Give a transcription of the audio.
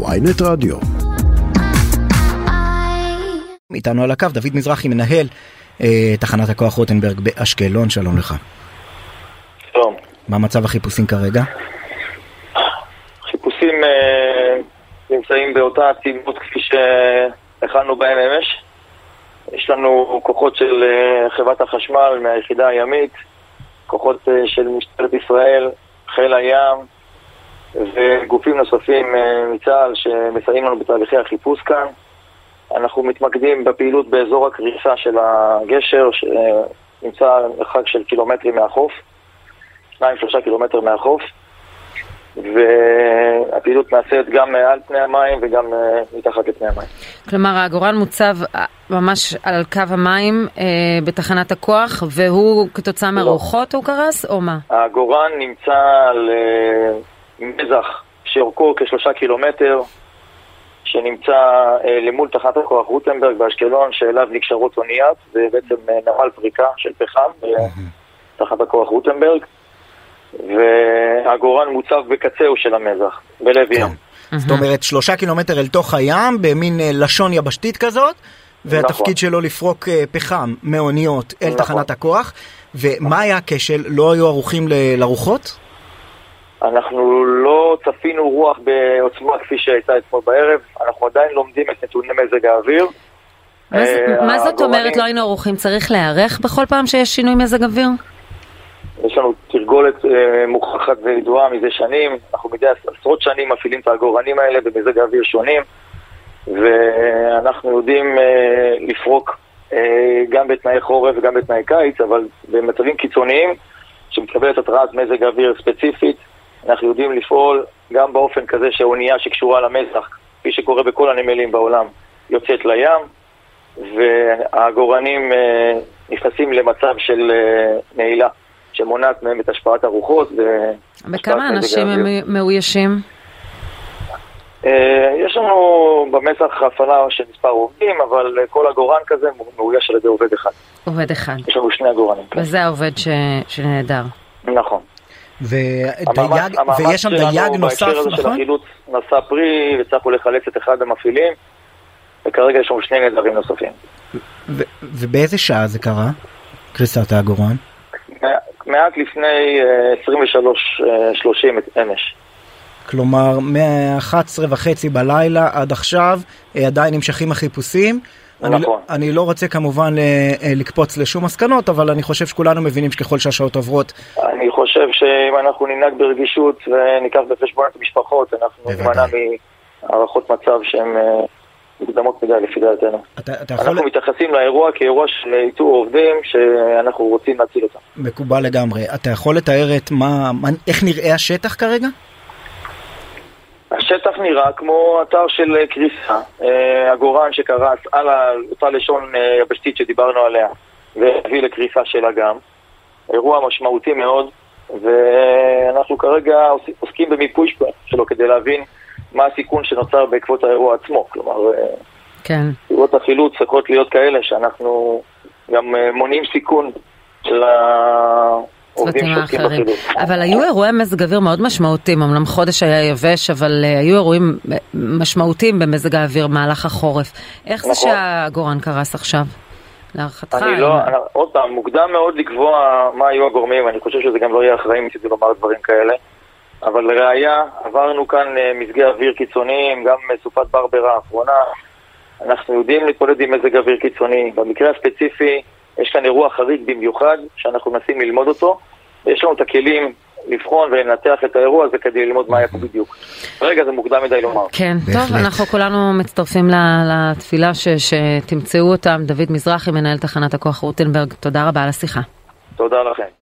ויינט רדיו. איתנו על הקו דוד מזרחי, מנהל אה, תחנת הכוח רוטנברג באשקלון, שלום לך. שלום. מה מצב החיפושים כרגע? חיפושים אה, נמצאים באותה עצימות כפי שהכנו בהם אמש. יש לנו כוחות של אה, חברת החשמל מהיחידה הימית, כוחות אה, של משטרת ישראל, חיל הים וגופים נוספים אה, מצה"ל שמסייעים לנו בתהליכי החיפוש כאן. אנחנו מתמקדים בפעילות באזור הקריסה של הגשר, שנמצא מרחק של קילומטרים מהחוף, שניים שלושה קילומטר מהחוף, והפעילות נעשית גם מעל פני המים וגם אה, מתחת לפני המים. כלומר, העגורן מוצב אה, ממש על קו המים אה, בתחנת הכוח, והוא כתוצאה לא. מהרוחות הוא קרס, או מה? העגורן נמצא על אה, מזח שאורכו כשלושה קילומטר, שנמצא אה, למול תחנת הכוח רוטנברג באשקלון, שאליו נקשרות אוניית, זה בעצם אה, נמל פריקה של פחם, אה, תחנת הכוח רוטנברג, והעגורן מוצב בקצהו של המזח, בלב ים. זאת אומרת, שלושה קילומטר אל תוך הים, במין אה, לשון יבשתית כזאת, והתפקיד נכון. שלו לפרוק אה, פחם מאוניות אל נכון. תחנת הכוח. ומה היה הכשל? לא היו ערוכים לרוחות? אנחנו לא צפינו רוח בעוצמה כפי שהייתה אתמול בערב, אנחנו עדיין לומדים את נתוני מזג האוויר. מה זה- אה, מה זאת אומרת לא היינו ערוכים? צריך להיערך בכל פעם שיש שינוי מזג אוויר? יש לנו תרגולת אה, מוכחת וידועה מזה שנים, אנחנו מדי עשרות שנים מפעילים את העגורנים האלה במזג אוויר שונים, ואנחנו יודעים אה, לפרוק גם בתנאי חורף וגם בתנאי קיץ, אבל במצבים קיצוניים, שמתקבלת התרעת מזג אוויר ספציפית, אנחנו יודעים לפעול גם באופן כזה שהאונייה שקשורה למזח, כפי שקורה בכל הנמלים בעולם, יוצאת לים, והעגורנים אה, נכנסים למצב של אה, נעילה. שמונעת מהם את השפעת הרוחות. ו- בכמה השפעת מזג אנשים הם. מאוישים? אה, יש לנו במצח הפעלה של מספר עובדים, אבל כל עגורן כזה מאויש על ידי עובד אחד. עובד אחד. יש לנו שני עגורנים. כן. וזה העובד ש- שנעדר. נכון. ודייג, המאמץ- המאמץ ויש שם שלנו דייג נוסף, בהקשר הזה של נכון? החילוץ נשא פרי, והצלחנו לחלץ את אחד המפעילים, וכרגע יש לנו שני נעדרים נוספים. ובאיזה שעה זה קרה? קריסת העגורן? מעט לפני אה, 23-30 אמש. כלומר, מ-11 וחצי בלילה עד עכשיו אה, עדיין נמשכים החיפושים. אני, נכון. לא- אני לא רוצה כמובן אה, אה, לקפוץ לשום מסקנות, אבל אני חושב שכולנו מבינים שככל שהשעות עוברות, אני חושב שאם אנחנו ננהג ברגישות וניקח בחשבון את המשפחות, אנחנו. נמנע מהערכות מצב שהן אה, מוקדמות מדי לפי דעתנו. אתה, אתה יכול... אנחנו מתייחסים לאירוע כאירוע של איתור עובדים שאנחנו רוצים להציל אותם. מקובל לגמרי. אתה יכול לתאר את מה, מה, איך נראה השטח כרגע? השטח נראה כמו אתר של אה, קריסה, אה, עגורן שקרס על אותה לשון יבשתית שדיברנו עליה והביא לקריסה שלה גם. אירוע משמעותי מאוד, ואנחנו כרגע עוסקים במיפוי שלו כדי להבין מה הסיכון שנוצר בעקבות האירוע עצמו. כלומר, אה, כן. פעולות החילוץ צריכות להיות כאלה שאנחנו גם אה, מונעים סיכון של העובדים שעוסקים. בחילוץ. אבל היו אירועי מזג אוויר מאוד משמעותיים, אמנם חודש היה יבש, אבל אה, היו אירועים משמעותיים במזג האוויר במהלך החורף. איך זה נכון. שהעגורן קרס עכשיו? להערכתך? אני לא, אני, עוד פעם, מוקדם מאוד לקבוע מה היו הגורמים, אני חושב שזה גם לא יהיה אחראי מצידי לומר דברים כאלה. אבל לראיה, עברנו כאן אה, מזגי אוויר קיצוניים, גם אה, סופת ברברה האחרונה. אנחנו יודעים להתמודד עם מזג אוויר קיצוני. במקרה הספציפי, יש כאן אירוע חריג במיוחד, שאנחנו מנסים ללמוד אותו, ויש לנו את הכלים לבחון ולנתח את האירוע הזה כדי ללמוד מה היה פה בדיוק. כרגע זה מוקדם מדי לומר. כן, בהחלט. טוב, אנחנו כולנו מצטרפים ל- לתפילה ש- שתמצאו אותם. דוד מזרחי, מנהל תחנת הכוח רוטנברג, תודה רבה על השיחה. תודה לכם.